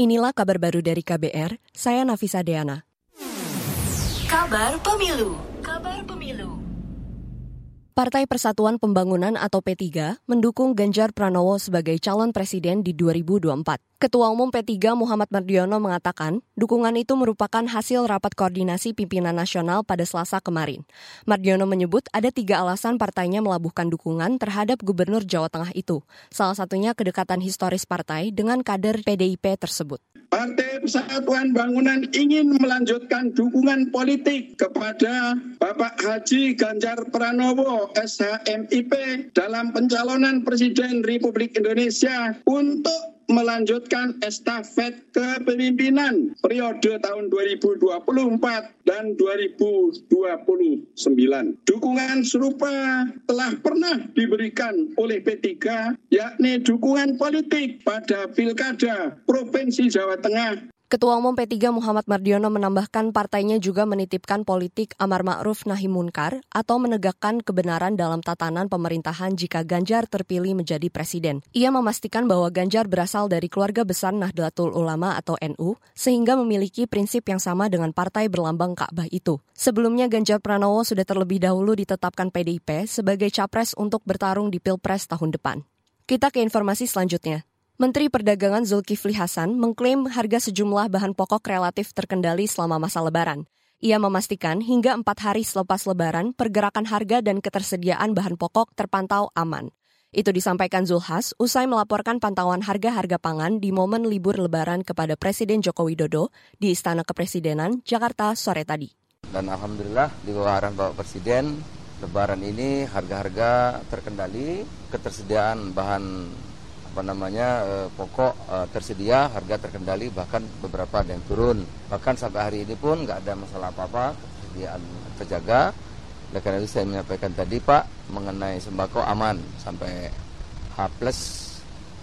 Inilah kabar baru dari KBR, saya Nafisa Deana. Kabar Pemilu Kabar Pemilu Partai Persatuan Pembangunan atau P3 mendukung Ganjar Pranowo sebagai calon presiden di 2024. Ketua Umum P3 Muhammad Mardiono mengatakan, dukungan itu merupakan hasil rapat koordinasi pimpinan nasional pada Selasa kemarin. Mardiono menyebut ada tiga alasan partainya melabuhkan dukungan terhadap Gubernur Jawa Tengah itu. Salah satunya kedekatan historis partai dengan kader PDIP tersebut. Partai Persatuan Bangunan ingin melanjutkan dukungan politik kepada Bapak Haji Ganjar Pranowo SHMIP dalam pencalonan Presiden Republik Indonesia untuk melanjutkan estafet kepemimpinan periode tahun 2024 dan 2029. Dukungan serupa telah pernah diberikan oleh P3 yakni dukungan politik pada Pilkada Provinsi Jawa Tengah Ketua Umum P3 Muhammad Mardiono menambahkan partainya juga menitipkan politik amar ma'ruf nahi munkar atau menegakkan kebenaran dalam tatanan pemerintahan jika Ganjar terpilih menjadi presiden. Ia memastikan bahwa Ganjar berasal dari keluarga besar Nahdlatul Ulama atau NU sehingga memiliki prinsip yang sama dengan partai berlambang Ka'bah itu. Sebelumnya Ganjar Pranowo sudah terlebih dahulu ditetapkan PDIP sebagai capres untuk bertarung di Pilpres tahun depan. Kita ke informasi selanjutnya. Menteri Perdagangan Zulkifli Hasan mengklaim harga sejumlah bahan pokok relatif terkendali selama masa lebaran. Ia memastikan hingga empat hari selepas lebaran, pergerakan harga dan ketersediaan bahan pokok terpantau aman. Itu disampaikan Zulhas usai melaporkan pantauan harga-harga pangan di momen libur lebaran kepada Presiden Joko Widodo di Istana Kepresidenan, Jakarta sore tadi. Dan Alhamdulillah di arahan Bapak Presiden, lebaran ini harga-harga terkendali, ketersediaan bahan apa namanya eh, pokok eh, tersedia harga terkendali bahkan beberapa ada yang turun. Bahkan sampai hari ini pun nggak ada masalah apa-apa ketersediaan terjaga. Oleh karena itu saya menyampaikan tadi Pak mengenai sembako aman sampai H plus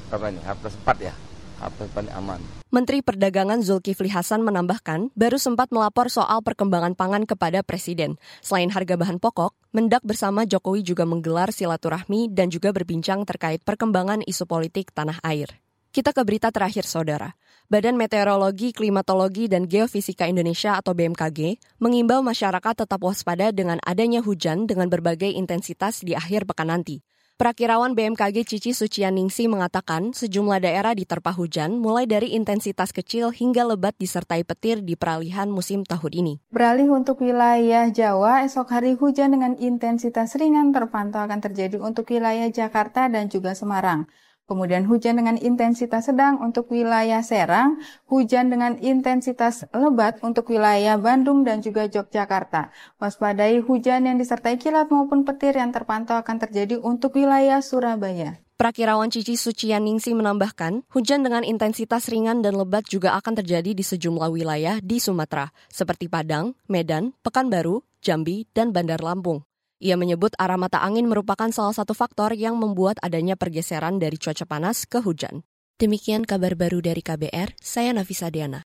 berapa ini H plus 4 ya Plus 4 aman Menteri Perdagangan Zulkifli Hasan menambahkan, baru sempat melapor soal perkembangan pangan kepada Presiden. Selain harga bahan pokok, Mendak bersama Jokowi juga menggelar silaturahmi dan juga berbincang terkait perkembangan isu politik tanah air. Kita ke berita terakhir, Saudara. Badan Meteorologi, Klimatologi, dan Geofisika Indonesia atau BMKG mengimbau masyarakat tetap waspada dengan adanya hujan dengan berbagai intensitas di akhir pekan nanti. Perakirawan BMKG Cici Sucianingsi mengatakan sejumlah daerah diterpa hujan mulai dari intensitas kecil hingga lebat disertai petir di peralihan musim tahun ini. Beralih untuk wilayah Jawa, esok hari hujan dengan intensitas ringan terpantau akan terjadi untuk wilayah Jakarta dan juga Semarang. Kemudian hujan dengan intensitas sedang untuk wilayah Serang, hujan dengan intensitas lebat untuk wilayah Bandung dan juga Yogyakarta. Waspadai hujan yang disertai kilat maupun petir yang terpantau akan terjadi untuk wilayah Surabaya. Prakirawan Cici Sucianingsi menambahkan, hujan dengan intensitas ringan dan lebat juga akan terjadi di sejumlah wilayah di Sumatera, seperti Padang, Medan, Pekanbaru, Jambi, dan Bandar Lampung. Ia menyebut arah mata angin merupakan salah satu faktor yang membuat adanya pergeseran dari cuaca panas ke hujan. Demikian kabar baru dari KBR, saya Nafisa Diana.